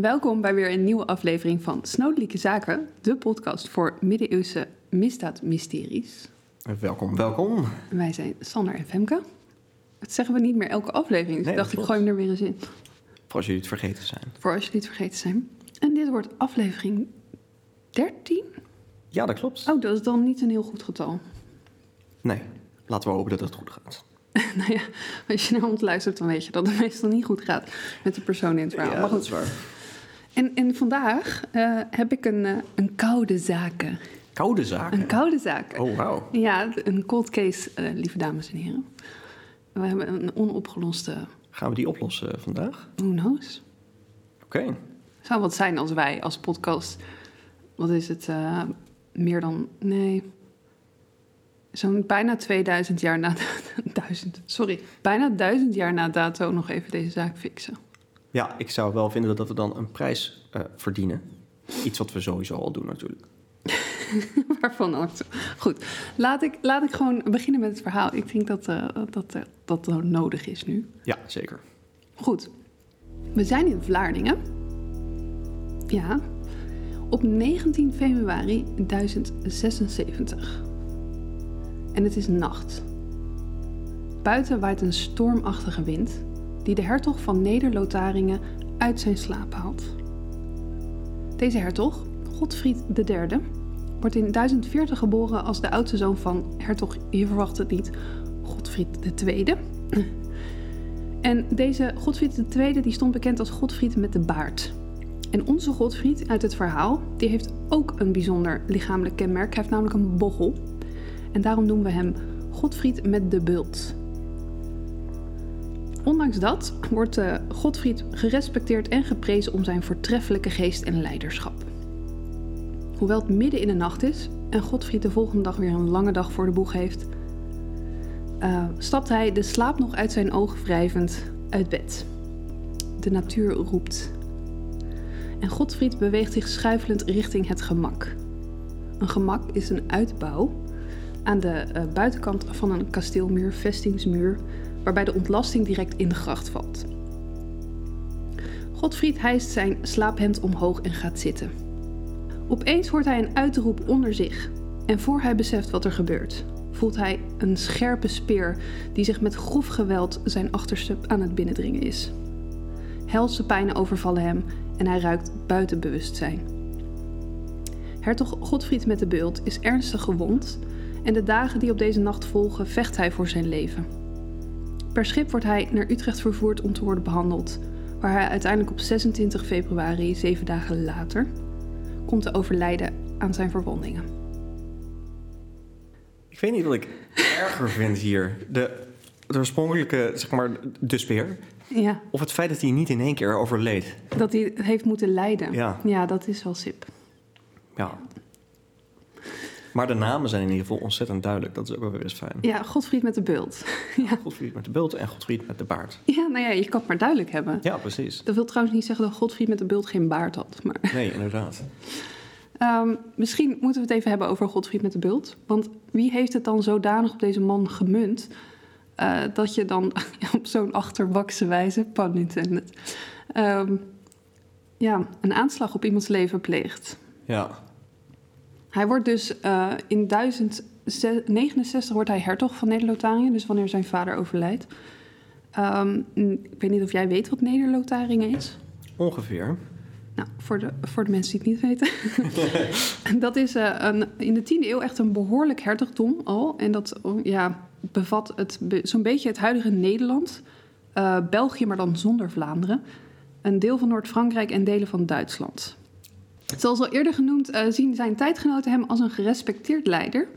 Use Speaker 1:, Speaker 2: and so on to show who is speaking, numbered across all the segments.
Speaker 1: Welkom bij weer een nieuwe aflevering van Snodelijke Zaken, de podcast voor middeleeuwse misdaadmysteries.
Speaker 2: Welkom, welkom.
Speaker 1: Wij zijn Sander en Femke. Dat zeggen we niet meer elke aflevering, dus
Speaker 2: Nee,
Speaker 1: dacht
Speaker 2: dat
Speaker 1: ik gooi hem er weer eens in.
Speaker 2: Voor als jullie het vergeten zijn.
Speaker 1: Voor als jullie het vergeten zijn. En dit wordt aflevering 13?
Speaker 2: Ja, dat klopt.
Speaker 1: Oh, dat is dan niet een heel goed getal.
Speaker 2: Nee, laten we hopen dat het goed gaat.
Speaker 1: nou ja, als je naar ons luistert, dan weet je dat het meestal niet goed gaat met de persoon in het verhaal.
Speaker 2: ja,
Speaker 1: maar
Speaker 2: dat
Speaker 1: goed.
Speaker 2: is waar.
Speaker 1: En, en vandaag eh, heb ik een, eh, een koude zaken.
Speaker 2: Koude zaken.
Speaker 1: Een koude zaak.
Speaker 2: Oh, wauw.
Speaker 1: Ja, een cold case, eh, lieve dames en heren. We hebben een onopgeloste,
Speaker 2: Gaan we die oplossen vandaag?
Speaker 1: who knows.
Speaker 2: Oké.
Speaker 1: Zou wat zijn als wij als podcast, wat is het, meer dan, nee, zo'n bijna 2000 jaar na, duizend, sorry, bijna duizend jaar na dato nog even deze zaak fixen.
Speaker 2: Ja, ik zou wel vinden dat we dan een prijs eh, verdienen. Iets wat we sowieso al doen natuurlijk.
Speaker 1: Waarvan ook. Goed, laat ik, laat ik gewoon beginnen met het verhaal. Ik denk dat eh, dat, eh, dat dat nodig is nu.
Speaker 2: Ja, zeker.
Speaker 1: Goed, we zijn in Vlaardingen. Ja, op 19 februari 1076. En het is nacht. Buiten waait een stormachtige wind die de hertog van Neder-Lotharingen uit zijn slaap haalt. Deze hertog, Godfried III, wordt in 1040 geboren als de oudste zoon van hertog, je verwacht het niet, Godfried II. En deze Godfried II die stond bekend als Godfried met de baard. En onze Godfried uit het verhaal, die heeft ook een bijzonder lichamelijk kenmerk. Hij heeft namelijk een bochel. En daarom noemen we hem Godfried met de bult. Ondanks dat wordt eh, Godfried gerespecteerd en geprezen om zijn voortreffelijke geest en leiderschap. Hoewel het midden in de nacht is en Godfried de volgende dag weer een lange dag voor de boeg heeft, eh, stapt hij de slaap nog uit zijn ogen wrijvend uit bed. De natuur roept. En Godfried beweegt zich schuifelend richting het gemak. Een gemak is een uitbouw aan de eh, buitenkant van een kasteelmuur, vestingsmuur, waarbij de ontlasting direct in de gracht valt. Godfried hijst zijn slaaphemd omhoog en gaat zitten. Opeens hoort hij een uitroep onder zich. En voor hij beseft wat er gebeurt, voelt hij een scherpe speer die zich met grof geweld zijn achterste aan het binnendringen is. Helse pijnen overvallen hem en hij ruikt buiten bewustzijn. Hertog Godfried met de beult is ernstig gewond en de dagen die op deze nacht volgen vecht hij voor zijn leven. Per schip wordt hij naar Utrecht vervoerd om te worden behandeld, waar hij uiteindelijk op 26 februari, zeven dagen later, komt te overlijden aan zijn verwondingen.
Speaker 2: Ik weet niet wat ik erger vind hier. De, de oorspronkelijke, zeg maar, de speer.
Speaker 1: Ja,
Speaker 2: Of het feit dat hij niet in één keer overleed.
Speaker 1: dat hij heeft moeten lijden.
Speaker 2: Ja.
Speaker 1: ja dat is wel sip.
Speaker 2: Ja. Maar de namen zijn in ieder geval ontzettend duidelijk. Dat is ook wel weer eens fijn.
Speaker 1: Ja, Godfried met de bult. Ja.
Speaker 2: Godfried met de bult en Godfried met de baard.
Speaker 1: ja, nou ja, je kan het maar duidelijk hebben.
Speaker 2: Ja, precies.
Speaker 1: Dat wil trouwens niet zeggen dat Godfried met de bult geen baard had. Maar
Speaker 2: Nee, inderdaad.
Speaker 1: ehm, misschien moeten we het even hebben over Godfried met de bult. Want wie heeft het dan zodanig op deze man gemunt... eh, dat je dan op zo'n achterbakse wijze, pun intended... ehm, ja, een aanslag op iemands leven pleegt.
Speaker 2: Ja.
Speaker 1: Hij wordt dus eh, in 1069 wordt hij hertog van Neder-Lotharingen, dus wanneer zijn vader overlijdt. Ehm, ik weet niet of jij weet wat Neder-Lotharingen is.
Speaker 2: Ongeveer.
Speaker 1: Nou, voor de, voor de mensen die het niet weten. dat is eh, een, in de 10e eeuw echt een behoorlijk hertogdom al. En dat oh, ja, bevat het, zo'n beetje het huidige Nederland. eh, België, maar dan zonder Vlaanderen. Een deel van Noord-Frankrijk en delen van Duitsland. Zoals al eerder genoemd, eh, zien zijn tijdgenoten hem als een gerespecteerd leider.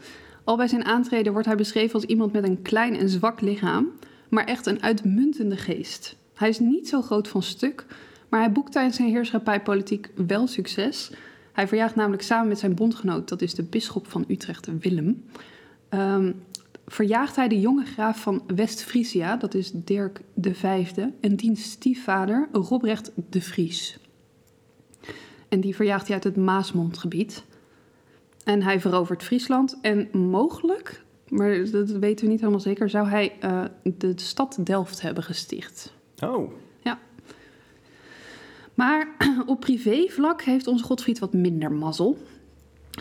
Speaker 1: Al bij zijn aantreden wordt hij beschreven als iemand met een klein en zwak lichaam, maar echt een uitmuntende geest. Hij is niet zo groot van stuk, maar hij boekt tijdens zijn heerschappijpolitiek wel succes. Hij verjaagt namelijk samen met zijn bondgenoot, dat is de bisschop van Utrecht, Willem, ehm, verjaagt hij de jonge graaf van West-Friesia, dat is Dirk V, en diens stiefvader Robrecht de Vries. En die verjaagt hij uit het Maasmondgebied. En hij verovert Friesland en mogelijk, maar dat weten we niet helemaal zeker, zou hij eh, de stad Delft hebben gesticht.
Speaker 2: Oh,
Speaker 1: Ja. Maar op privévlak heeft onze Godfried wat minder mazzel.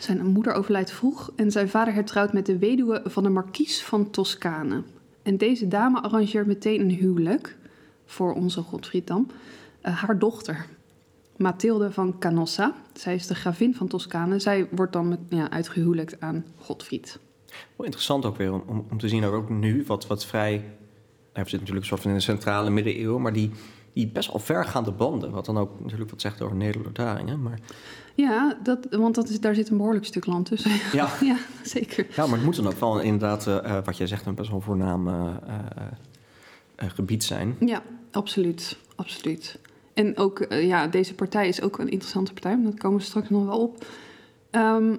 Speaker 1: Zijn moeder overlijdt vroeg en zijn vader hertrouwt met de weduwe van de markies van Toscane. En deze dame arrangeert meteen een huwelijk voor onze Godfried dan. eh, haar dochter, Mathilde van Canossa. Zij is de gravin van Toscane. Zij wordt dan met, ja, aan Godfried.
Speaker 2: Wel interessant ook weer om, om, te zien ook nu wat, wat vrij... nou, We zitten natuurlijk een soort van in de centrale middeleeuwen, maar die, die best wel vergaande banden. Wat dan ook natuurlijk wat zegt over Nederlanderingen. Maar
Speaker 1: Ja, dat, want dat is, daar zit een behoorlijk stuk land tussen.
Speaker 2: ja,
Speaker 1: ja, zeker.
Speaker 2: ja, maar het moet dan ook wel inderdaad, eh, eh, wat jij zegt, een best wel voornaam eh, gebied zijn.
Speaker 1: Ja, absoluut. absoluut. En ook, eh, ja, deze partij is ook een interessante partij. maar Daar komen we straks nog wel op. Ehm,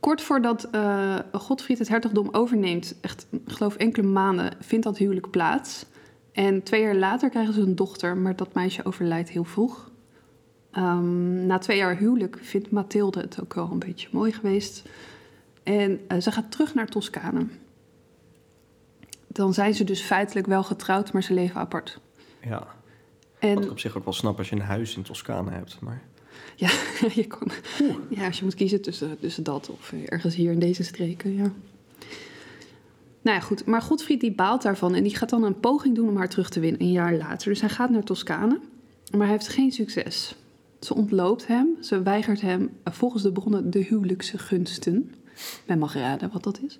Speaker 1: kort voordat eh, Godfried het hertogdom overneemt, echt, geloof enkele maanden, vindt dat huwelijk plaats. En twee jaar later krijgen ze een dochter, maar dat meisje overlijdt heel vroeg. Ehm, na twee jaar huwelijk vindt Mathilde het ook wel een beetje mooi geweest. En eh, ze gaat terug naar Toscane. Dan zijn ze dus feitelijk wel getrouwd, maar ze leven apart.
Speaker 2: Ja,
Speaker 1: En
Speaker 2: wat ik op zich ook wel snap als je een huis in Toscane hebt. Maar
Speaker 1: ja, je kan, ja, als je moet kiezen tussen, tussen dat of ergens hier in deze streken, ja. Nou ja, goed. Maar Godfried die baalt daarvan en die gaat dan een poging doen om haar terug te winnen een jaar later. Dus hij gaat naar Toscane, maar hij heeft geen succes. Ze ontloopt hem, ze weigert hem eh, volgens de bronnen de huwelijkse gunsten. Men mag raden wat dat is.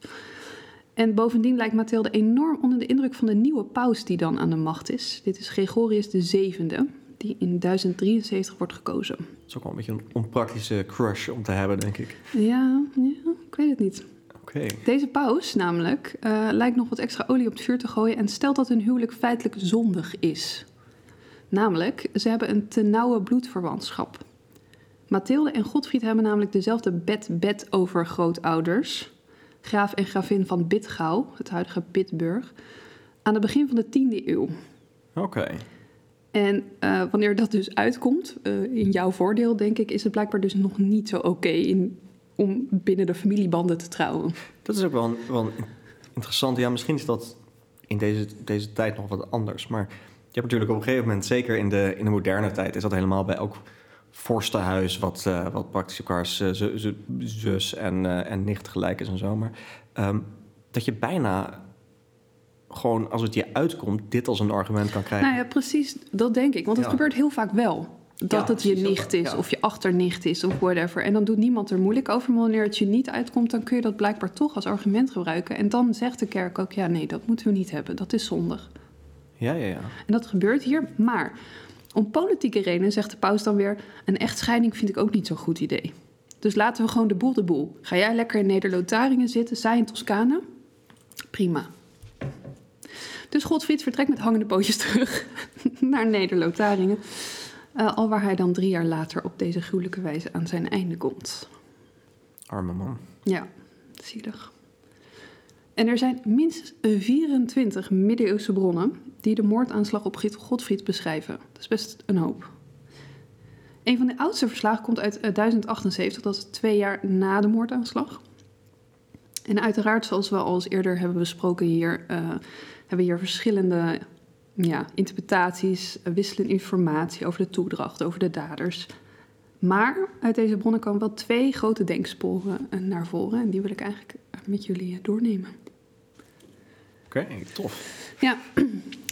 Speaker 1: En bovendien lijkt Mathilde enorm onder de indruk van de nieuwe paus die dan aan de macht is. Dit is Gregorius VII, die in 1073 wordt gekozen.
Speaker 2: het is ook wel een beetje een onpraktische crush om te hebben, denk ik.
Speaker 1: Ja, ja ik weet het niet. Deze paus namelijk eh, lijkt nog wat extra olie op het vuur te gooien en stelt dat hun huwelijk feitelijk zondig is. Namelijk, ze hebben een te nauwe bloedverwantschap. Mathilde en Godfried hebben namelijk dezelfde bed-bed overgrootouders. Graaf en gravin van Bitgau, het huidige Bitburg, aan het begin van de 10e eeuw.
Speaker 2: Oké.
Speaker 1: En eh, wanneer dat dus uitkomt, eh, in jouw voordeel denk ik, is het blijkbaar dus nog niet zo oké om binnen de familiebanden te trouwen.
Speaker 2: Dat is ook wel, een, wel een interessant. Ja, misschien is dat in deze, deze tijd nog wat anders. Maar je hebt natuurlijk op een gegeven moment, zeker in de, in de moderne tijd, is dat helemaal bij elk vorstenhuis, wat, eh, wat praktisch elkaars zu- zus en, eh, en nicht gelijk is en zo. Maar ehm, dat je bijna gewoon, als het je uitkomt, dit als een argument kan krijgen.
Speaker 1: Nou ja, precies, dat denk ik. Want het
Speaker 2: Ja.
Speaker 1: gebeurt heel vaak wel. Dat
Speaker 2: Ja,
Speaker 1: het je nicht is,
Speaker 2: ja.
Speaker 1: of je achternicht is, of whatever. En dan doet niemand er moeilijk over. Maar wanneer het je niet uitkomt, dan kun je dat blijkbaar toch als argument gebruiken. En dan zegt de kerk ook, ja nee, dat moeten we niet hebben. Dat is zondig.
Speaker 2: Ja, ja, ja.
Speaker 1: En dat gebeurt hier. Maar om politieke redenen zegt de paus dan weer... een echtscheiding vind ik ook niet zo'n goed idee. Dus laten we gewoon de boel de boel. Ga jij lekker in Neder-Lotharingen zitten, zij in Toscane? Prima. Dus Godfried vertrekt met hangende pootjes terug naar Neder-Lotharingen. Uh, al waar hij dan drie jaar later op deze gruwelijke wijze aan zijn einde komt.
Speaker 2: Arme man.
Speaker 1: Ja, zielig. En er zijn minstens 24 middeleeuwse bronnen die de moordaanslag op Godfried beschrijven. Dat is best een hoop. Een van de oudste verslagen komt uit eh, 1078, dat is twee jaar na de moordaanslag. En uiteraard, zoals we al eens eerder hebben besproken hier, uh, hebben we hier verschillende ja, interpretaties, uh, wisselende informatie over de toedracht, over de daders. Maar uit deze bronnen komen wel twee grote denksporen naar voren. En die wil ik eigenlijk met jullie doornemen.
Speaker 2: Oké, okay, tof.
Speaker 1: Ja,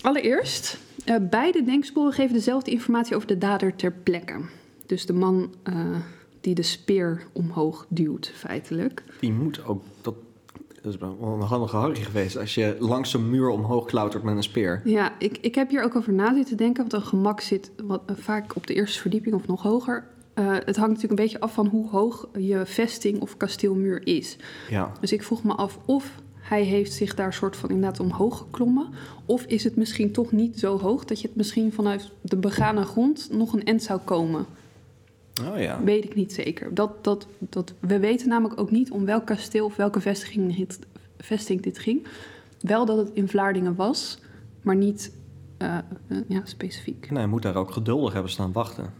Speaker 1: allereerst, uh, beide denksporen geven dezelfde informatie over de dader ter plekke. Dus de man uh, die de speer omhoog duwt, feitelijk.
Speaker 2: Die moet ook, dat, dat is wel een handige Harry geweest, als je langs een muur omhoog klautert met een speer.
Speaker 1: Ja, ik, ik heb hier ook over na zitten denken, want een gemak zit wat, uh, vaak op de eerste verdieping of nog hoger. Uh, het hangt natuurlijk een beetje af van hoe hoog je vesting of kasteelmuur is.
Speaker 2: Ja.
Speaker 1: Dus ik vroeg me af of hij heeft zich daar soort van inderdaad omhoog geklommen. Of is het misschien toch niet zo hoog dat je het misschien vanuit de begane grond nog een end zou komen?
Speaker 2: Oh ja.
Speaker 1: Weet ik niet zeker. Dat, dat, dat, we weten namelijk ook niet om welk kasteel of welke vestiging dit, vesting dit ging. Wel dat het in Vlaardingen was, maar niet uh, uh, ja, specifiek.
Speaker 2: Nee, hij moet daar ook geduldig hebben staan wachten.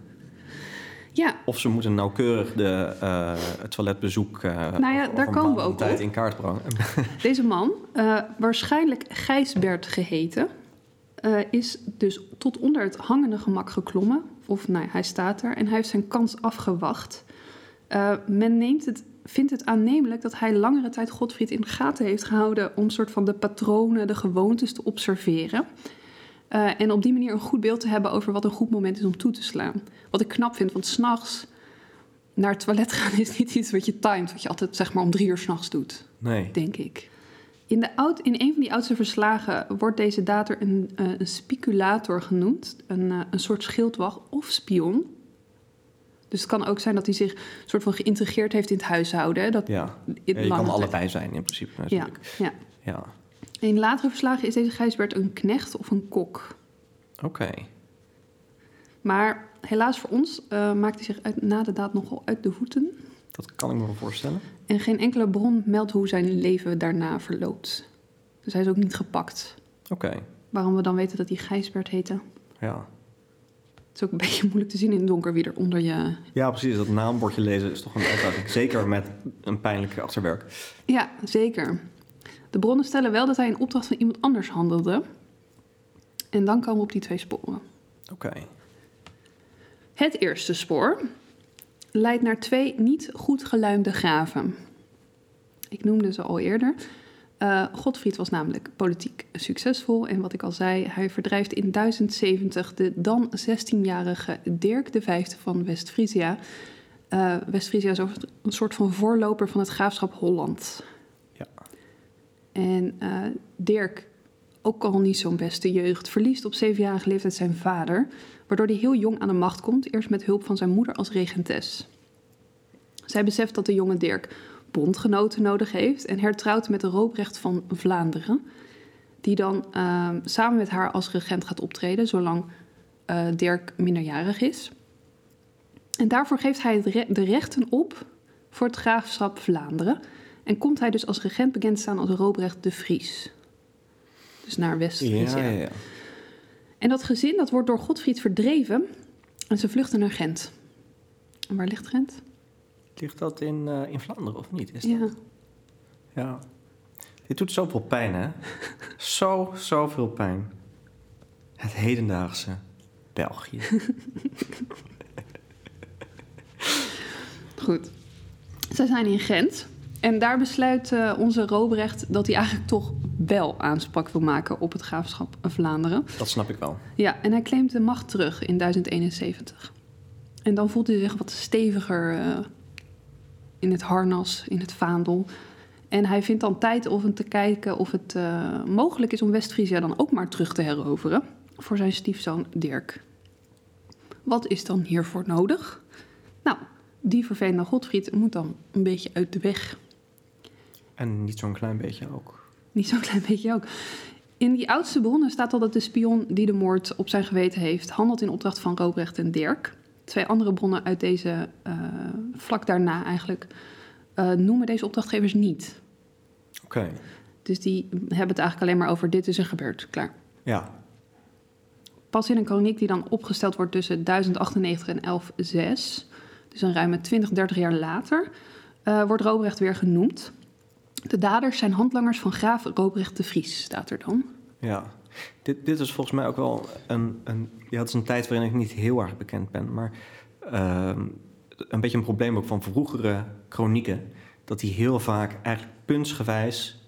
Speaker 1: Ja.
Speaker 2: Of ze moeten nauwkeurig de, uh, het toiletbezoek uh,
Speaker 1: nou ja, daar komen we ook
Speaker 2: tijd
Speaker 1: op.
Speaker 2: in kaart brengen.
Speaker 1: Deze man, uh, waarschijnlijk Gijsbert geheten, eh, is dus tot onder het hangende gemak geklommen. Of nou, hij staat er en hij heeft zijn kans afgewacht. Men neemt het, vindt het aannemelijk dat hij langere tijd Godfried in de gaten heeft gehouden om soort van de patronen, de gewoontes te observeren. Uh, en op die manier een goed beeld te hebben over wat een goed moment is om toe te slaan. Wat ik knap vind, want s'nachts naar het toilet gaan is niet iets wat je timed, wat je altijd zeg maar om drie uur s'nachts doet.
Speaker 2: Nee.
Speaker 1: Denk ik. In, de oud, in een van die oudste verslagen wordt deze dater een, uh, een speculator genoemd, een, uh, een soort schildwacht of spion. Dus het kan ook zijn dat hij zich soort van geïntegreerd heeft in het huishouden. Dat
Speaker 2: ja. ja je kan allebei zijn in principe natuurlijk.
Speaker 1: Ja,
Speaker 2: ja. ja.
Speaker 1: In latere verslagen is deze Gijsbert een knecht of een kok.
Speaker 2: Oké. Okay.
Speaker 1: Maar helaas voor ons uh, maakt hij zich uit, na de daad nogal uit de voeten.
Speaker 2: Dat kan ik me wel voorstellen.
Speaker 1: En geen enkele bron meldt hoe zijn leven daarna verloopt. Dus hij is ook niet gepakt.
Speaker 2: Oké. Okay.
Speaker 1: Waarom we dan weten dat hij Gijsbert heette.
Speaker 2: Ja.
Speaker 1: Het is ook een beetje moeilijk te zien in het donker wie er onder je...
Speaker 2: Ja, precies. Dat naambordje lezen is toch een uitdaging. zeker met een pijnlijk achterwerk.
Speaker 1: Ja, zeker. De bronnen stellen wel dat hij in opdracht van iemand anders handelde. En dan komen we op die twee sporen.
Speaker 2: Oké. Okay.
Speaker 1: Het eerste spoor leidt naar twee niet goed geluimde graven. Ik noemde ze al eerder. Uh, Godfried was namelijk politiek succesvol en wat ik al zei, hij verdrijft in 1070 de dan 16-jarige Dirk V van West-Friesia. Uh, West-Friesia is een soort van voorloper van het graafschap Holland. En uh, Dirk, ook al niet zo'n beste jeugd, verliest op zevenjarige leeftijd zijn vader, waardoor hij heel jong aan de macht komt, eerst met hulp van zijn moeder als regentes. Zij beseft dat de jonge Dirk bondgenoten nodig heeft en hertrouwt met de Robrecht van Vlaanderen, die dan uh, samen met haar als regent gaat optreden, zolang uh, Dirk minderjarig is. En daarvoor geeft hij de rechten op voor het graafschap Vlaanderen en komt hij dus als regent bekend staan als Robrecht de Vries. Dus naar West-Friesia.
Speaker 2: Ja, ja, ja.
Speaker 1: En dat gezin dat wordt door Godfried verdreven en ze vluchten naar Gent. En waar ligt Gent?
Speaker 2: Ligt dat in, uh, in Vlaanderen of niet? Is
Speaker 1: Ja.
Speaker 2: Dat? Ja. Dit doet zoveel pijn, hè? Zo, zoveel pijn. Het hedendaagse België.
Speaker 1: Goed. Zij zijn in Gent. En daar besluit uh, onze Robrecht dat hij eigenlijk toch wel aanspraak wil maken op het graafschap Vlaanderen.
Speaker 2: Dat snap ik wel.
Speaker 1: Ja, en hij claimt de macht terug in 1071. En dan voelt hij zich wat steviger uh, in het harnas, in het vaandel. En hij vindt dan tijd om te kijken of het uh, mogelijk is om West-Friesia dan ook maar terug te heroveren voor zijn stiefzoon Dirk. Wat is dan hiervoor nodig? Nou, die vervelende Godfried moet dan een beetje uit de weg.
Speaker 2: En niet zo'n klein beetje ook.
Speaker 1: Niet zo'n klein beetje ook. In die oudste bronnen staat al dat de spion die de moord op zijn geweten heeft, handelt in opdracht van Robrecht en Dirk. Twee andere bronnen uit deze, uh, vlak daarna eigenlijk, uh, noemen deze opdrachtgevers niet.
Speaker 2: Oké. Okay.
Speaker 1: Dus die hebben het eigenlijk alleen maar over dit is er gebeurd, klaar.
Speaker 2: Ja.
Speaker 1: Pas in een kroniek die dan opgesteld wordt tussen 1098 en 1106, dus een ruime 20, 30 jaar later, uh, wordt Robrecht weer genoemd. De daders zijn handlangers van graaf Robrecht de Vries, staat er dan.
Speaker 2: Ja, dit, dit is volgens mij ook wel een, een... Ja, het is een tijd waarin ik niet heel erg bekend ben, maar... Uh, een beetje een probleem ook van vroegere chronieken... dat die heel vaak eigenlijk puntsgewijs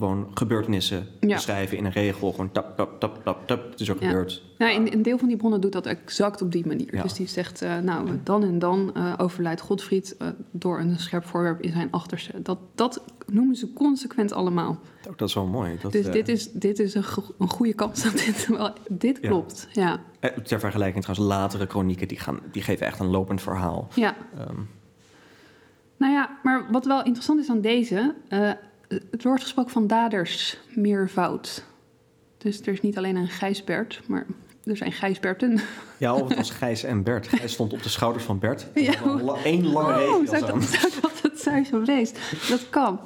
Speaker 2: gewoon gebeurtenissen ja. beschrijven in een regel. Gewoon tap, tap, tap, tap, tap. Het is ook
Speaker 1: ja.
Speaker 2: gebeurd.
Speaker 1: Nou, in, een deel van die bronnen doet dat exact op die manier. Ja. Dus die zegt, uh, nou, dan en dan uh, overlijdt Godfried uh, door een scherp voorwerp in zijn achterste. Dat, dat noemen ze consequent allemaal.
Speaker 2: Oh, dat is wel mooi. Dat,
Speaker 1: dus dit is, dit is een, go een goede kans dat dit, wel, dit klopt. Ja.
Speaker 2: Ter vergelijking trouwens, latere chronieken, die, gaan, die geven echt een lopend verhaal.
Speaker 1: Ja.
Speaker 2: Um.
Speaker 1: Nou ja, maar wat wel interessant is aan deze het wordt gesproken van daders meervoud. Dus er is niet alleen een Gijsbert, maar er zijn Gijsberten.
Speaker 2: Ja, of het was Gijs en Bert. Gijs stond op de schouders van Bert. Ja. Eén lange regel.
Speaker 1: Oh, zou dat, zou dat het zijn geweest? Dat kan.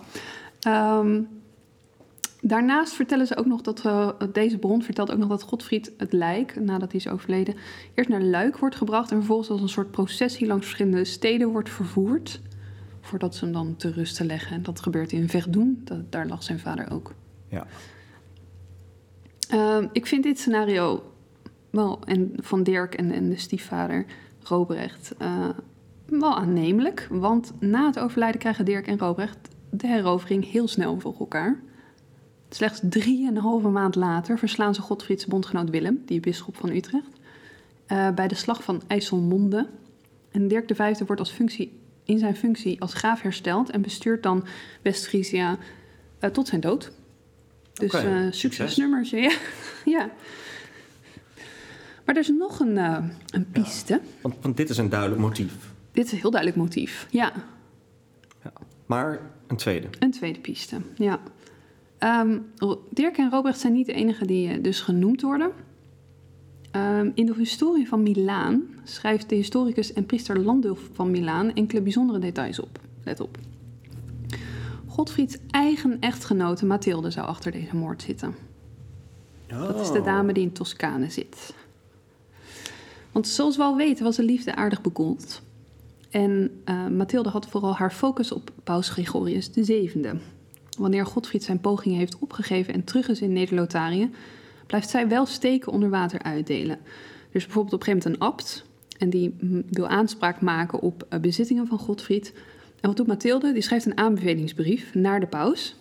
Speaker 1: Um, daarnaast vertellen ze ook nog dat uh, deze bron vertelt ook nog dat Godfried het lijk, nadat hij is overleden, eerst naar Luik wordt gebracht en vervolgens als een soort processie langs verschillende steden wordt vervoerd voordat ze hem dan te rusten leggen. En dat gebeurt in Verdun, dat, daar lag zijn vader ook.
Speaker 2: Ja.
Speaker 1: Ehm, ik vind dit scenario wel, en van Dirk en, en de stiefvader Robrecht, uh, wel aannemelijk. Want na het overlijden krijgen Dirk en Robrecht de herovering heel snel voor elkaar. Slechts drieënhalve maand later verslaan ze Godfrieds bondgenoot Willem, die bisschop van Utrecht, uh, bij de slag van IJsselmonde. En Dirk V wordt als functie, in zijn functie als graaf hersteld en bestuurt dan West-Friesia uh, tot zijn dood. Dus okay, succesnummertje, ja. ja. Maar er is nog een, een piste. Ja,
Speaker 2: want, want dit is een duidelijk motief.
Speaker 1: Dit is een heel duidelijk motief, ja.
Speaker 2: ja. Maar een tweede.
Speaker 1: Een tweede piste, ja. Um, Dirk en Robrecht zijn niet de enigen die dus genoemd worden. Um, in de historie van Milaan schrijft de historicus en priester Landulf van Milaan enkele bijzondere details op. Let op. Godfrieds eigen echtgenote Mathilde zou achter deze moord zitten. Oh. Dat is de dame die in Toscane zit. Want zoals we al weten was de liefde aardig bekoeld. En uh, Mathilde had vooral haar focus op paus Gregorius VII. Wanneer Godfried zijn pogingen heeft opgegeven en terug is in Neder-Lotarië, blijft zij wel steken onder water uitdelen. Dus bijvoorbeeld op een gegeven moment een abt, en die wil aanspraak maken op uh, bezittingen van Godfried. En wat doet Mathilde? Die schrijft een aanbevelingsbrief naar de paus.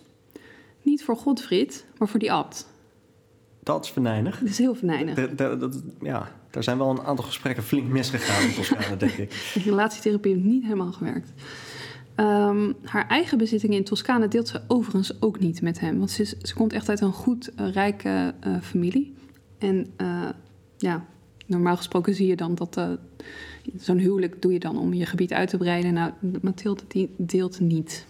Speaker 1: Niet voor Godfried, maar voor die abt.
Speaker 2: Dat is venijnig.
Speaker 1: Dat is heel venijnig.
Speaker 2: Dat, dat, ja, daar zijn wel een aantal gesprekken flink misgegaan in Toscane, denk ik.
Speaker 1: De relatietherapie heeft niet helemaal gewerkt. Um, haar eigen bezittingen in Toscane deelt ze overigens ook niet met hem. Want ze, ze komt echt uit een goed, uh, rijke uh, familie. En uh, ja, normaal gesproken zie je dan dat zo'n huwelijk doe je dan om je gebied uit te breiden. Nou, Mathilde die deelt niet.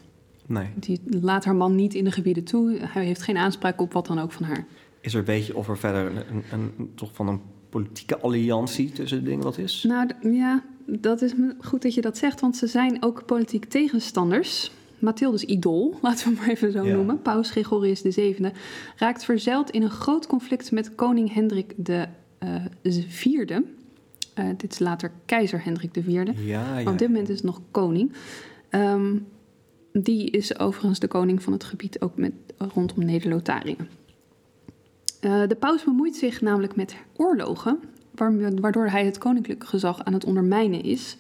Speaker 2: Nee.
Speaker 1: Die laat haar man niet in de gebieden toe. Hij heeft geen aanspraak op wat dan ook van haar.
Speaker 2: Is er, weet je, of er verder een, een, een toch van een politieke alliantie tussen de dingen wat is?
Speaker 1: Nou ja, dat is goed dat je dat zegt, want ze zijn ook politiek tegenstanders. Mathildes idool, laten we maar even zo ja. noemen, paus Gregorius VII, raakt verzeild in een groot conflict met koning Hendrik de uh, vierde. Uh, dit is later keizer Hendrik IV.
Speaker 2: Ja, ja,
Speaker 1: Op dit moment is het nog koning. Um, die is overigens de koning van het gebied ook met, rondom Neder-Lotarië. Uh, de paus bemoeit zich namelijk met oorlogen waardoor hij het koninklijke gezag aan het ondermijnen is.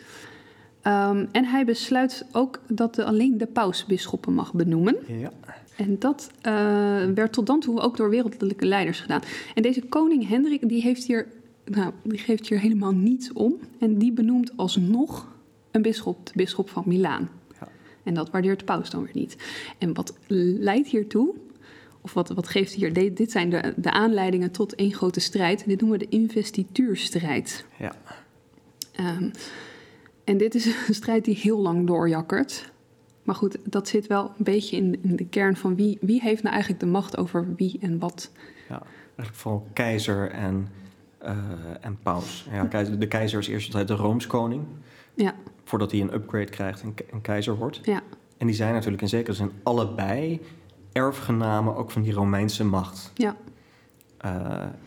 Speaker 1: Um, en hij besluit ook dat de, alleen de paus bisschoppen mag benoemen.
Speaker 2: Ja.
Speaker 1: En dat uh, werd tot dan toe ook door wereldlijke leiders gedaan. En deze koning Hendrik die heeft hier, nou, die geeft hier helemaal niets om. En die benoemt alsnog een bisschop, de bisschop van Milaan.
Speaker 2: Ja.
Speaker 1: En dat waardeert de paus dan weer niet. En wat leidt hiertoe? Of wat, wat geeft hier? Dit, dit zijn de, de aanleidingen tot één grote strijd. Dit noemen we de investituurstrijd.
Speaker 2: Ja.
Speaker 1: Um, en dit is een strijd die heel lang doorjakkert. Maar goed, dat zit wel een beetje in, in, de kern van wie, wie heeft nou eigenlijk de macht over wie en wat.
Speaker 2: Ja, eigenlijk vooral keizer en, uh, en paus. Ja, keizer, de keizer is eerst altijd de Roomskoning.
Speaker 1: Ja.
Speaker 2: Voordat hij een upgrade krijgt en, en keizer wordt.
Speaker 1: Ja.
Speaker 2: En die zijn natuurlijk in zekere zin allebei erfgenamen ook van die Romeinse macht.
Speaker 1: Ja.
Speaker 2: Uh,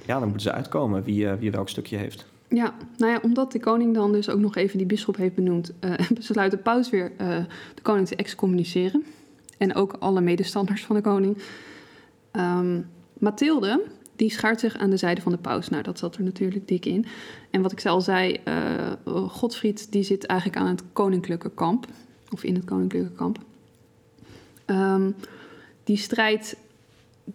Speaker 2: ja, dan moeten ze uitkomen wie, uh, wie welk stukje heeft.
Speaker 1: Ja, nou ja, omdat de koning dan dus ook nog even die bisschop heeft benoemd, uh, besluit de paus weer de koning te excommuniceren. En ook alle medestanders van de koning. Um, Mathilde, die schaart zich aan de zijde van de paus. Nou, dat zat er natuurlijk dik in. En wat ik al zei, Godfried die zit eigenlijk aan het koninklijke kamp. Of in het koninklijke kamp. Um, die strijd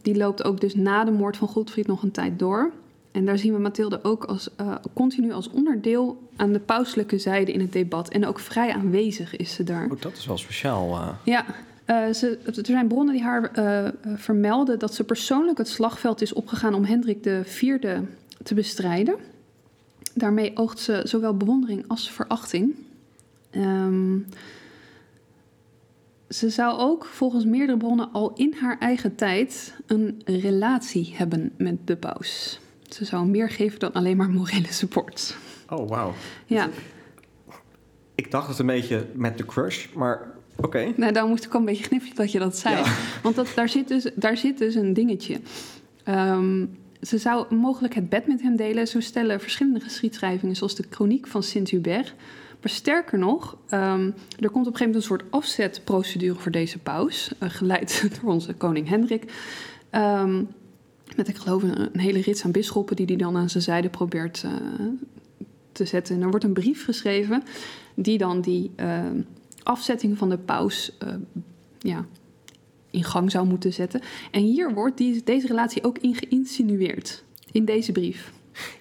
Speaker 1: die loopt ook dus na de moord van Godfried nog een tijd door. En daar zien we Mathilde ook als, uh, continu als onderdeel aan de pauselijke zijde in het debat. En ook vrij aanwezig is ze daar.
Speaker 2: Oh, dat is wel speciaal. Uh.
Speaker 1: Ja, uh, ze, er zijn bronnen die haar vermelden dat ze persoonlijk het slagveld is opgegaan om Hendrik IV te bestrijden. Daarmee oogt ze zowel bewondering als verachting. Um, ze zou ook volgens meerdere bronnen al in haar eigen tijd een relatie hebben met de paus. Ze zou meer geven dan alleen maar morele support.
Speaker 2: Oh, wauw.
Speaker 1: Ja.
Speaker 2: Ik dacht het een beetje met de crush, maar oké. Okay.
Speaker 1: Nou, dan moest ik al een beetje gniffelen dat je dat zei. Ja. Want dat, daar, zit dus, daar zit dus een dingetje. Um, ze zou mogelijk het bed met hem delen. Zo stellen verschillende geschiedschrijvingen, zoals de Chroniek van Sint-Hubert maar sterker nog, um, er komt op een gegeven moment een soort afzetprocedure voor deze paus, uh, geleid door onze koning Hendrik. Um, Met, ik geloof, een, een hele rits aan bisschoppen die hij dan aan zijn zijde probeert uh, te zetten. En er wordt een brief geschreven die dan die uh, afzetting van de paus uh, ja, in gang zou moeten zetten. En hier wordt deze relatie ook in geïnsinueerd, in deze brief.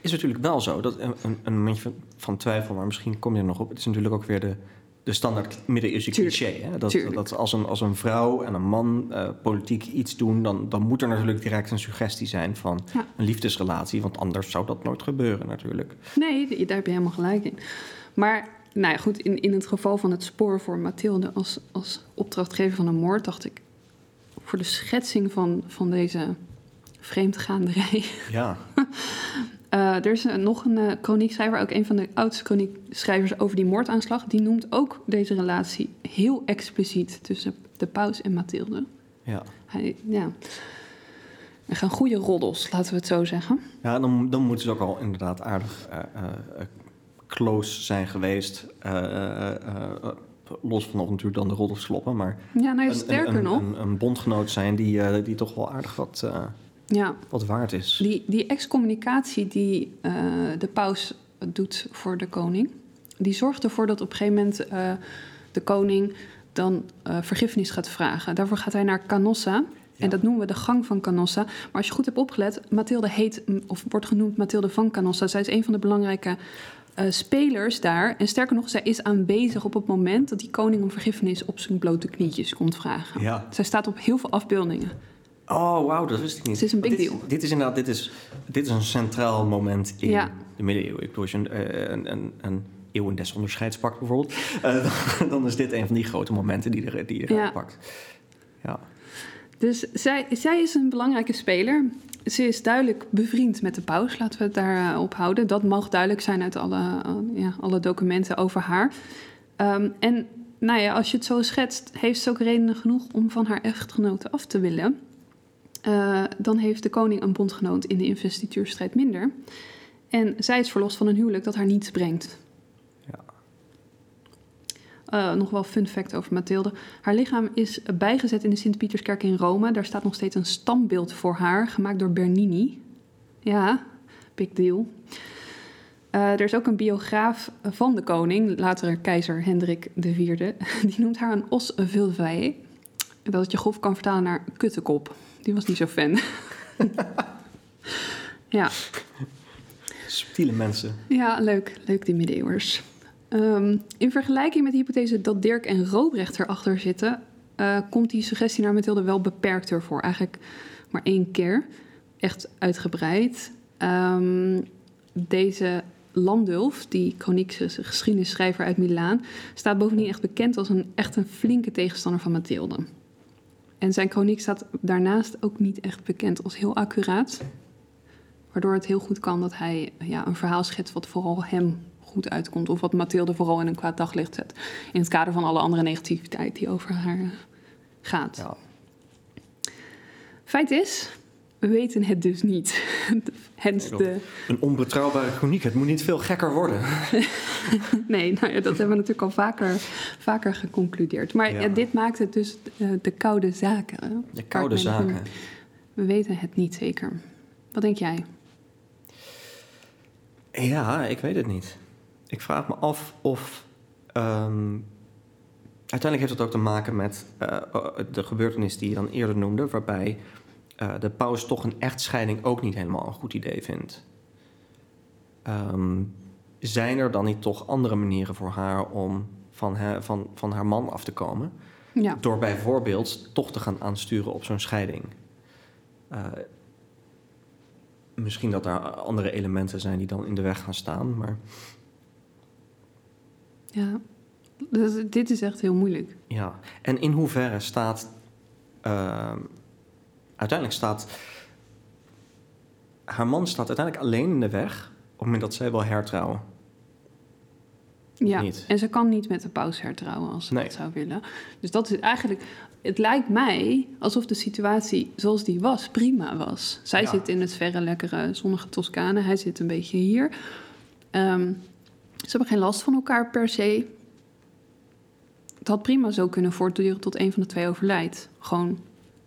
Speaker 2: Is natuurlijk wel zo, dat een, een momentje van, van twijfel, maar misschien kom je er nog op. Het is natuurlijk ook weer de, de standaard middeleeuwse cliché. Hè? Dat, dat als, een, als een vrouw en een man uh, politiek iets doen, dan, dan moet er natuurlijk direct een suggestie zijn van ja. een liefdesrelatie. Want anders zou dat nooit gebeuren, natuurlijk.
Speaker 1: Nee, daar heb je helemaal gelijk in. Maar nou ja, goed, in, in het geval van het spoor voor Mathilde als, als opdrachtgever van een moord, dacht ik voor de schetsing van, van deze vreemdgaanderij.
Speaker 2: Ja.
Speaker 1: Uh, er is nog een uh, kroniekschrijver, ook een van de oudste kroniekschrijvers over die moordaanslag. Die noemt ook deze relatie heel expliciet tussen de paus en Mathilde.
Speaker 2: Ja.
Speaker 1: Hij, ja. Er gaan goede roddels, laten we het zo zeggen.
Speaker 2: Ja, dan, dan moeten ze ook al inderdaad aardig uh, close zijn geweest. los van natuurlijk dan de roddels kloppen, maar...
Speaker 1: Ja, nou sterker
Speaker 2: een, een,
Speaker 1: nog...
Speaker 2: Een, een, bondgenoot zijn die, die toch wel aardig wat
Speaker 1: ja.
Speaker 2: wat waard is.
Speaker 1: Die, die excommunicatie die uh, de paus doet voor de koning, die zorgt ervoor dat op een gegeven moment uh, de koning dan uh, vergiffenis gaat vragen. Daarvoor gaat hij naar Canossa. Ja. En dat noemen we de gang van Canossa. Maar als je goed hebt opgelet, Mathilde heet, of wordt genoemd Mathilde van Canossa. Zij is een van de belangrijke uh, spelers daar. En sterker nog, zij is aanwezig op het moment dat die koning om vergiffenis op zijn blote knietjes komt vragen.
Speaker 2: Ja.
Speaker 1: Zij staat op heel veel afbeeldingen.
Speaker 2: Oh, wauw, dat wist ik niet.
Speaker 1: Het is een big
Speaker 2: dit,
Speaker 1: deal.
Speaker 2: Dit is inderdaad dit is, dit is een centraal moment in
Speaker 1: Ja.
Speaker 2: de middeleeuwen. Ik bedoel, als je een, een, een, een eeuwen des onderscheids pakt bijvoorbeeld... eh, dan, dan is dit een van die grote momenten die je, die je
Speaker 1: Ja.
Speaker 2: pakt. Ja.
Speaker 1: Dus zij, zij is een belangrijke speler. Ze is duidelijk bevriend met de paus, laten we het daar uh, op houden. Dat mag duidelijk zijn uit alle, ja, alle documenten over haar. Um, en nou ja, als je het zo schetst, heeft ze ook redenen genoeg om van haar echtgenote af te willen. Uh, dan heeft de koning een bondgenoot in de investituurstrijd minder. En zij is verlost van een huwelijk dat haar niets brengt.
Speaker 2: Ja.
Speaker 1: Uh, nog wel fun fact over Mathilde. Haar lichaam is bijgezet in de Sint-Pieterskerk in Rome. Daar staat nog steeds een standbeeld voor haar, gemaakt door Bernini. Ja, big deal. Uh, er is ook een biograaf van de koning, later keizer Hendrik IV. Die noemt haar een os vulvae. Dat het je grof kan vertalen naar kuttekop. Die was niet zo fan. ja.
Speaker 2: Subtiele mensen.
Speaker 1: Ja, leuk. Leuk die middeleeuwers. Um, in vergelijking met de hypothese dat Dirk en Robrecht erachter zitten... Uh, komt die suggestie naar Mathilde wel beperkter voor. Eigenlijk maar één keer. Echt uitgebreid. Um, deze Landulf, die geschiedenisschrijver uit Milaan... staat bovendien echt bekend als een echt een flinke tegenstander van Mathilde. En zijn chroniek staat daarnaast ook niet echt bekend als heel accuraat. Waardoor het heel goed kan dat hij ja, een verhaal schetst wat vooral hem goed uitkomt. Of wat Mathilde vooral in een kwaad daglicht zet. In het kader van alle andere negativiteit die over haar gaat.
Speaker 2: Ja.
Speaker 1: Feit is, we weten het dus niet. Hens de...
Speaker 2: Een onbetrouwbare chroniek. Het moet niet veel gekker worden.
Speaker 1: nee, nou ja, dat hebben we natuurlijk al vaker, vaker geconcludeerd. Maar ja. Ja, dit maakt het dus de, de koude zaken.
Speaker 2: De koude zaken.
Speaker 1: We weten het niet zeker. Wat denk jij?
Speaker 2: Ja, ik weet het niet. Ik vraag me af of. Um, uiteindelijk heeft het ook te maken met uh, de gebeurtenis die je dan eerder noemde, waarbij uh, de paus toch een echtscheiding ook niet helemaal een goed idee vindt. Um, zijn er dan niet toch andere manieren voor haar om van, he, van, van haar man af te komen?
Speaker 1: Ja.
Speaker 2: Door bijvoorbeeld toch te gaan aansturen op zo'n scheiding. Uh, misschien dat er andere elementen zijn die dan in de weg gaan staan, maar.
Speaker 1: Ja, dus dit is echt heel moeilijk.
Speaker 2: Ja, en in hoeverre staat. Uh, uiteindelijk staat. Haar man staat uiteindelijk alleen in de weg op het moment dat zij wil hertrouwen.
Speaker 1: Ja,
Speaker 2: niet.
Speaker 1: en ze kan niet met de paus hertrouwen als ze
Speaker 2: Nee.
Speaker 1: dat zou willen. Dus dat is eigenlijk... Het lijkt mij alsof de situatie zoals die was prima was. Zij
Speaker 2: Ja.
Speaker 1: zit in het verre, lekkere, zonnige Toscane. Hij zit een beetje hier. Ehm, ze hebben geen last van elkaar per se. Het had prima zo kunnen voortduren tot een van de twee overlijdt. Gewoon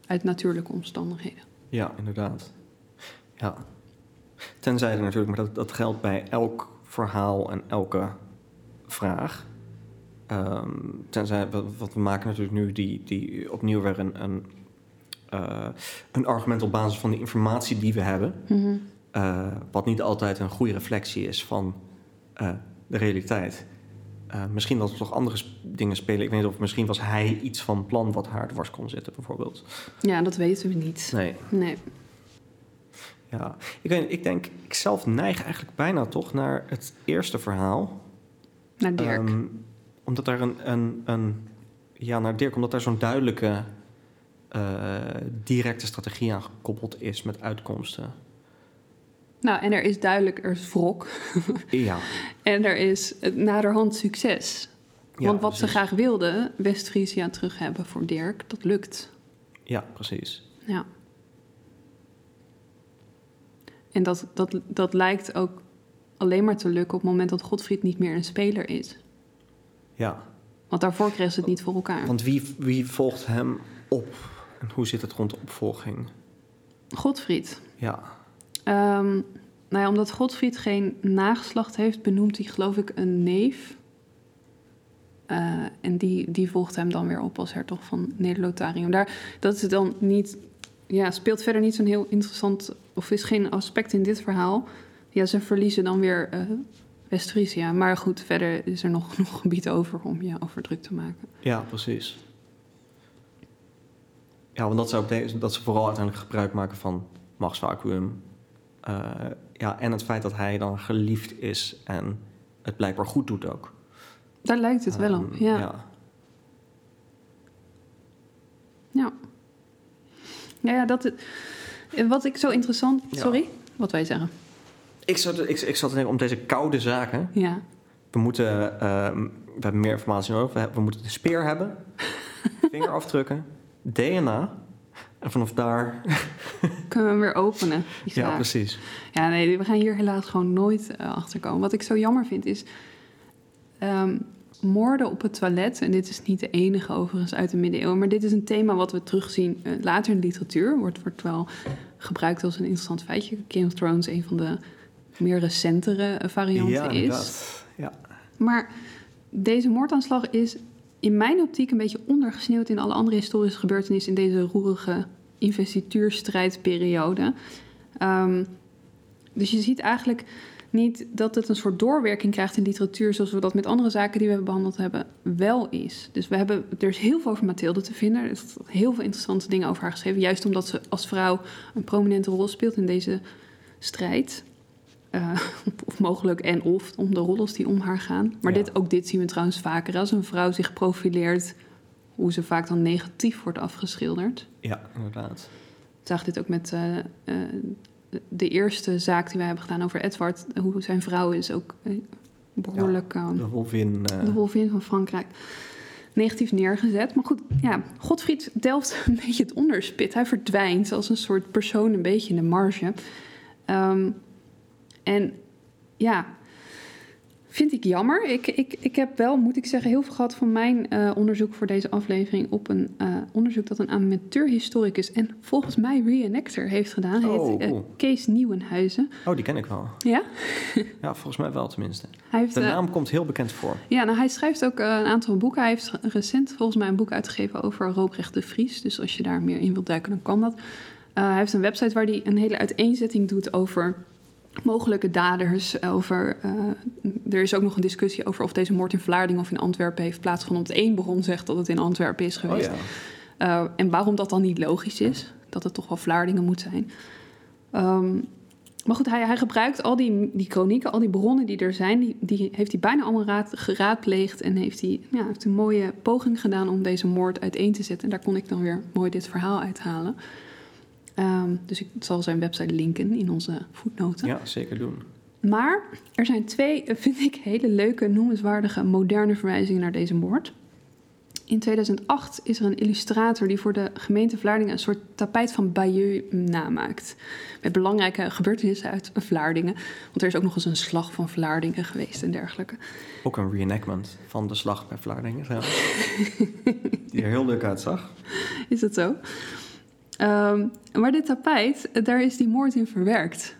Speaker 1: uit natuurlijke omstandigheden.
Speaker 2: Ja, inderdaad. Ja. Tenzij er natuurlijk, maar dat, dat geldt bij elk verhaal en elke vraag. Ehm, tenzij, wat, wat we maken natuurlijk nu, die, die opnieuw weer een, een, eh, een argument op basis van de informatie die we hebben.
Speaker 1: Mhm.
Speaker 2: Eh, wat niet altijd een goede reflectie is van eh, de realiteit. Eh, misschien dat er toch andere sp- dingen spelen. Ik weet niet of misschien was hij iets van plan wat haar dwars kon zitten, bijvoorbeeld.
Speaker 1: Ja, dat weten we niet.
Speaker 2: Nee,
Speaker 1: Nee.
Speaker 2: ja. Ik, weet, ik denk, ik zelf neig eigenlijk bijna toch naar het eerste verhaal.
Speaker 1: Naar Dirk.
Speaker 2: Ehm, omdat daar een, een, een... Ja, naar Dirk, omdat daar zo'n duidelijke... eh, directe strategie aan gekoppeld is met uitkomsten.
Speaker 1: Nou, en er is duidelijk, er is wrok.
Speaker 2: Ja,
Speaker 1: En er is naderhand succes.
Speaker 2: ja
Speaker 1: Want wat ze graag wilden, West-Friesia terug hebben voor Dirk, dat lukt.
Speaker 2: Ja, precies.
Speaker 1: Ja. En dat, dat, dat lijkt ook alleen maar te lukken op het moment dat Godfried niet meer een speler is.
Speaker 2: Ja,
Speaker 1: Want daarvoor kregen ze het niet voor elkaar.
Speaker 2: want wie, wie volgt hem op? En hoe zit het rond de opvolging?
Speaker 1: Godfried.
Speaker 2: Ja,
Speaker 1: Ehm, nou ja, omdat Godfried geen nageslacht heeft, benoemt hij geloof ik een neef. Eh, en die, die volgt hem dan weer op als hertog van Neder-Lotarium. Daar, dat is dan niet, ja, speelt verder niet zo'n heel interessant, of is geen aspect in dit verhaal. Ja, ze verliezen dan weer West-Friesia. Maar goed, verder is er nog genoeg gebied over om je over druk te maken.
Speaker 2: ja precies. Ja, want dat de- dat ze vooral uiteindelijk gebruik maken van machtsvacuum. Eh, ja, en het feit dat hij dan geliefd is en het blijkbaar goed doet ook.
Speaker 1: Daar lijkt het wel op,
Speaker 2: Ehm,
Speaker 1: ja.
Speaker 2: ja.
Speaker 1: Ja. Ja, ja dat wat ik zo interessant...
Speaker 2: Ja.
Speaker 1: Sorry, wat wij zeggen.
Speaker 2: Ik, zat, ik, ik zat te denken om deze koude zaken.
Speaker 1: Ja.
Speaker 2: We moeten, ehm, we hebben meer informatie nodig. We, we moeten de speer hebben, vingerafdrukken, DNA. En vanaf daar.
Speaker 1: Kunnen we hem weer openen?
Speaker 2: Ja, precies.
Speaker 1: Ja, nee, we gaan hier helaas gewoon nooit eh, achterkomen. Wat ik zo jammer vind is... ehm, moorden op het toilet, en dit is niet de enige overigens uit de middeleeuwen... maar dit is een thema wat we terugzien eh, later in de literatuur. Wordt, wordt wel gebruikt als een interessant feitje. Game of Thrones een van de meer recentere eh, varianten
Speaker 2: ja,
Speaker 1: is.
Speaker 2: inderdaad. Ja.
Speaker 1: Maar deze moordaanslag is in mijn optiek een beetje ondergesneeuwd in alle andere historische gebeurtenissen in deze roerige investituurstrijdperiode. Ehm, dus je ziet eigenlijk niet dat het een soort doorwerking krijgt in literatuur, zoals we dat met andere zaken die we hebben behandeld hebben, wel is. Dus we hebben, er is heel veel over Mathilde te vinden. Er is heel veel interessante dingen over haar geschreven, juist omdat ze als vrouw een prominente rol speelt in deze strijd. Eh, of mogelijk en of om de rollers die om haar gaan. Maar
Speaker 2: Ja.
Speaker 1: dit, ook dit zien we trouwens vaker. Als een vrouw zich profileert, hoe ze vaak dan negatief wordt afgeschilderd.
Speaker 2: ja, inderdaad.
Speaker 1: Ik zag dit ook met eh, eh, de eerste zaak die wij hebben gedaan over Edward. Hoe zijn vrouw is ook eh, behoorlijk eh,
Speaker 2: De Wolvin.
Speaker 1: de wolvin van Frankrijk negatief neergezet. Maar goed, ja, Godfried delft een beetje het onderspit. Hij verdwijnt als een soort persoon een beetje in de marge. Ehm, en ja, vind ik jammer. Ik, ik, ik heb wel, moet ik zeggen, heel veel gehad van mijn eh, onderzoek voor deze aflevering op een eh, onderzoek dat een amateurhistoricus en volgens mij reenactor heeft gedaan.
Speaker 2: Oh,
Speaker 1: heet eh,
Speaker 2: cool.
Speaker 1: Kees Nieuwenhuizen.
Speaker 2: oh, die ken ik wel.
Speaker 1: Ja,
Speaker 2: Ja, volgens mij wel tenminste.
Speaker 1: hij heeft
Speaker 2: De naam komt heel bekend voor.
Speaker 1: Ja, nou, hij schrijft ook een aantal boeken. Hij heeft recent volgens mij een boek uitgegeven over Robrecht de Vries. Dus als je daar meer in wilt duiken, dan kan dat. Hij heeft een website waar hij een hele uiteenzetting doet over mogelijke daders. Over, eh, er is ook nog een discussie over of deze moord in Vlaardingen of in Antwerpen heeft plaatsgevonden. Want één bron zegt dat het in Antwerpen is
Speaker 2: Oh
Speaker 1: geweest.
Speaker 2: ja.
Speaker 1: Uh, en waarom dat dan niet logisch is. Dat het toch wel Vlaardingen moet zijn. Um, maar goed, hij, hij, gebruikt al die, die chronieken, al die bronnen die er zijn... die, die heeft hij bijna allemaal raad, geraadpleegd... en heeft hij ja, heeft een mooie poging gedaan om deze moord uiteen te zetten. En daar kon ik dan weer mooi dit verhaal uithalen. Um, dus ik zal zijn website linken in onze voetnoten.
Speaker 2: Ja, zeker doen.
Speaker 1: Maar er zijn twee, vind ik, hele leuke, noemenswaardige... moderne verwijzingen naar deze moord... In 2008 is er een illustrator die voor de gemeente Vlaardingen een soort tapijt van Bayeux namaakt. Met belangrijke gebeurtenissen uit Vlaardingen. Want er is ook nog eens een slag van Vlaardingen geweest en dergelijke.
Speaker 2: Ook een reenactment van de slag bij Vlaardingen. Ja. die er heel leuk uitzag.
Speaker 1: Is dat zo? Ehm, maar dit tapijt, daar is die moord in verwerkt.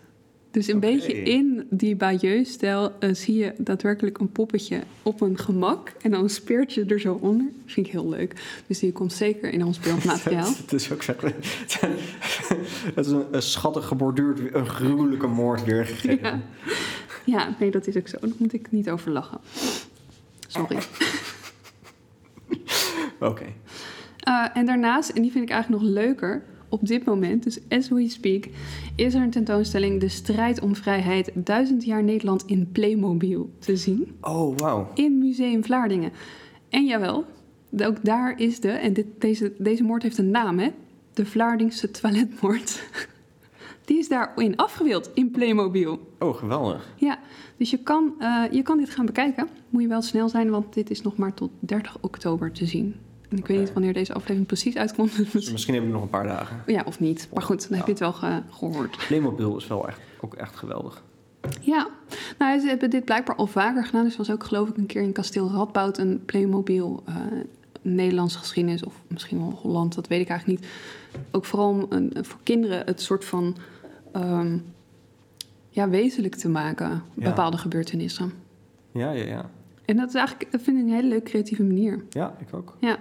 Speaker 1: Dus een beetje in die Bayeux-stijl eh, zie je daadwerkelijk een poppetje op een gemak. En dan een speertje er zo onder. Dat vind ik heel leuk. Dus die komt zeker in ons beeldmateriaal.
Speaker 2: Het is ook zeg, het is een, een schattig geborduurd, een gruwelijke moord weergegeven.
Speaker 1: Ja. ja, nee, dat is ook zo. Daar moet ik niet over lachen. Sorry.
Speaker 2: Oké.
Speaker 1: Uh, en daarnaast, en die vind ik eigenlijk nog leuker, op dit moment, dus as we speak, is er een tentoonstelling De strijd om vrijheid, duizend jaar Nederland in Playmobil te zien.
Speaker 2: Oh, wauw.
Speaker 1: In Museum Vlaardingen. En jawel, ook daar is de, en dit, deze, deze moord heeft een naam hè, de Vlaardingse toiletmoord. Die is daarin afgebeeld in Playmobil.
Speaker 2: Oh, geweldig.
Speaker 1: Ja, dus je kan, uh, je kan dit gaan bekijken. Moet je wel snel zijn, want dit is nog maar tot 30 oktober te zien. En ik weet niet wanneer deze aflevering precies uitkomt.
Speaker 2: Dus misschien heb ik nog een paar dagen.
Speaker 1: Ja, of niet. Maar goed, dan
Speaker 2: Ja.
Speaker 1: heb je het wel ge- gehoord.
Speaker 2: Playmobil is wel echt, ook echt geweldig.
Speaker 1: Ja, nou, ze hebben dit blijkbaar al vaker gedaan. Dus was ook geloof ik een keer in Kasteel Radboud een Playmobil eh, Nederlandse geschiedenis. Of misschien wel Holland, dat weet ik eigenlijk niet. Ook vooral om een, voor kinderen het soort van ehm, ja, wezenlijk te maken.
Speaker 2: Ja.
Speaker 1: Bepaalde gebeurtenissen.
Speaker 2: Ja, ja, ja.
Speaker 1: En dat is eigenlijk, dat vind ik een hele leuke creatieve manier.
Speaker 2: Ja, ik ook.
Speaker 1: Ja.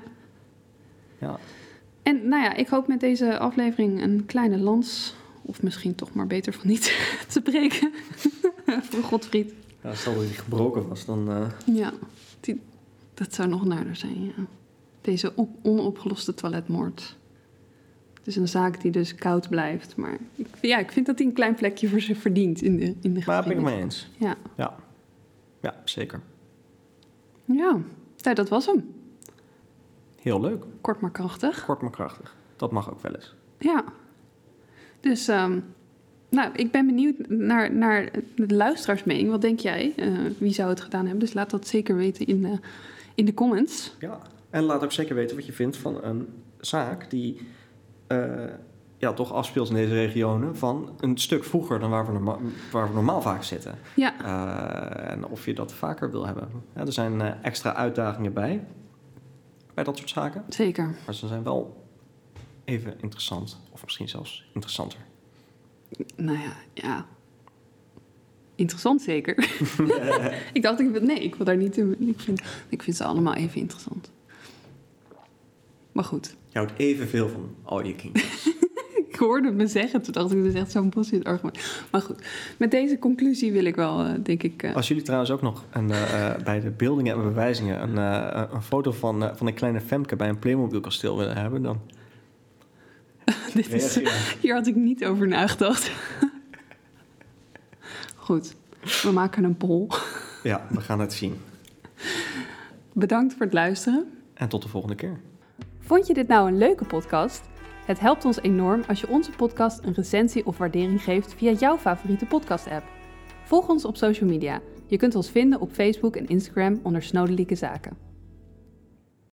Speaker 2: Ja.
Speaker 1: En nou ja, ik hoop met deze aflevering een kleine lans, of misschien toch maar beter van niet, te breken. voor Godfried.
Speaker 2: ja stel dat die gebroken was, dan... eh,
Speaker 1: Ja, die, dat zou nog nader zijn, ja. Deze op- onopgeloste toiletmoord. Het is een zaak die dus koud blijft. Maar ik, ja, ik vind dat hij een klein plekje voor zich verdient in de, in de
Speaker 2: maar ben ik het
Speaker 1: geschiedenis.
Speaker 2: mee eens.
Speaker 1: Ja.
Speaker 2: Ja. Ja, zeker.
Speaker 1: ja, nou, dat was hem.
Speaker 2: Heel leuk.
Speaker 1: Kort maar krachtig.
Speaker 2: Kort maar krachtig. Dat mag ook wel eens.
Speaker 1: Ja. Dus, ehm, nou, ik ben benieuwd naar, naar de luisteraarsmening. Wat denk jij? Eh, wie zou het gedaan hebben? Dus laat dat zeker weten in de, in de comments.
Speaker 2: Ja. En laat ook zeker weten wat je vindt van een zaak die eh, ja, toch afspeelt in deze regionen van een stuk vroeger dan waar we, norma- waar we normaal vaak zitten.
Speaker 1: Ja,
Speaker 2: Eh, en of je dat vaker wil hebben. Ja, er zijn eh, extra uitdagingen bij, bij dat soort zaken.
Speaker 1: zeker.
Speaker 2: Maar ze zijn wel even interessant. Of misschien zelfs interessanter.
Speaker 1: Nou ja, ja. Interessant zeker. ik dacht, ik, nee, ik wil daar niet in. Ik vind, ik vind ze allemaal even interessant. Maar goed,
Speaker 2: Je houdt evenveel van al je kindjes.
Speaker 1: ik hoorde me zeggen. Toen dacht ik, dat is echt zo'n bullshit argument. Maar goed, met deze conclusie wil ik wel, eh, denk ik... eh,
Speaker 2: Als jullie trouwens ook nog een, eh, bij de beeldingen en bewijzingen een, eh, een foto van, eh, van een kleine Femke bij een Playmobil kasteel willen hebben, dan
Speaker 1: dit is, hier had ik niet over nagedacht. goed, we maken een poll.
Speaker 2: Ja, we gaan het zien.
Speaker 1: Bedankt voor het luisteren.
Speaker 2: En tot de volgende keer.
Speaker 1: Vond je dit nou een leuke podcast? Het helpt ons enorm als je onze podcast een recensie of waardering geeft via jouw favoriete podcast-app. Volg ons op social media. Je kunt ons vinden op Facebook en Instagram onder Snodelijke Zaken.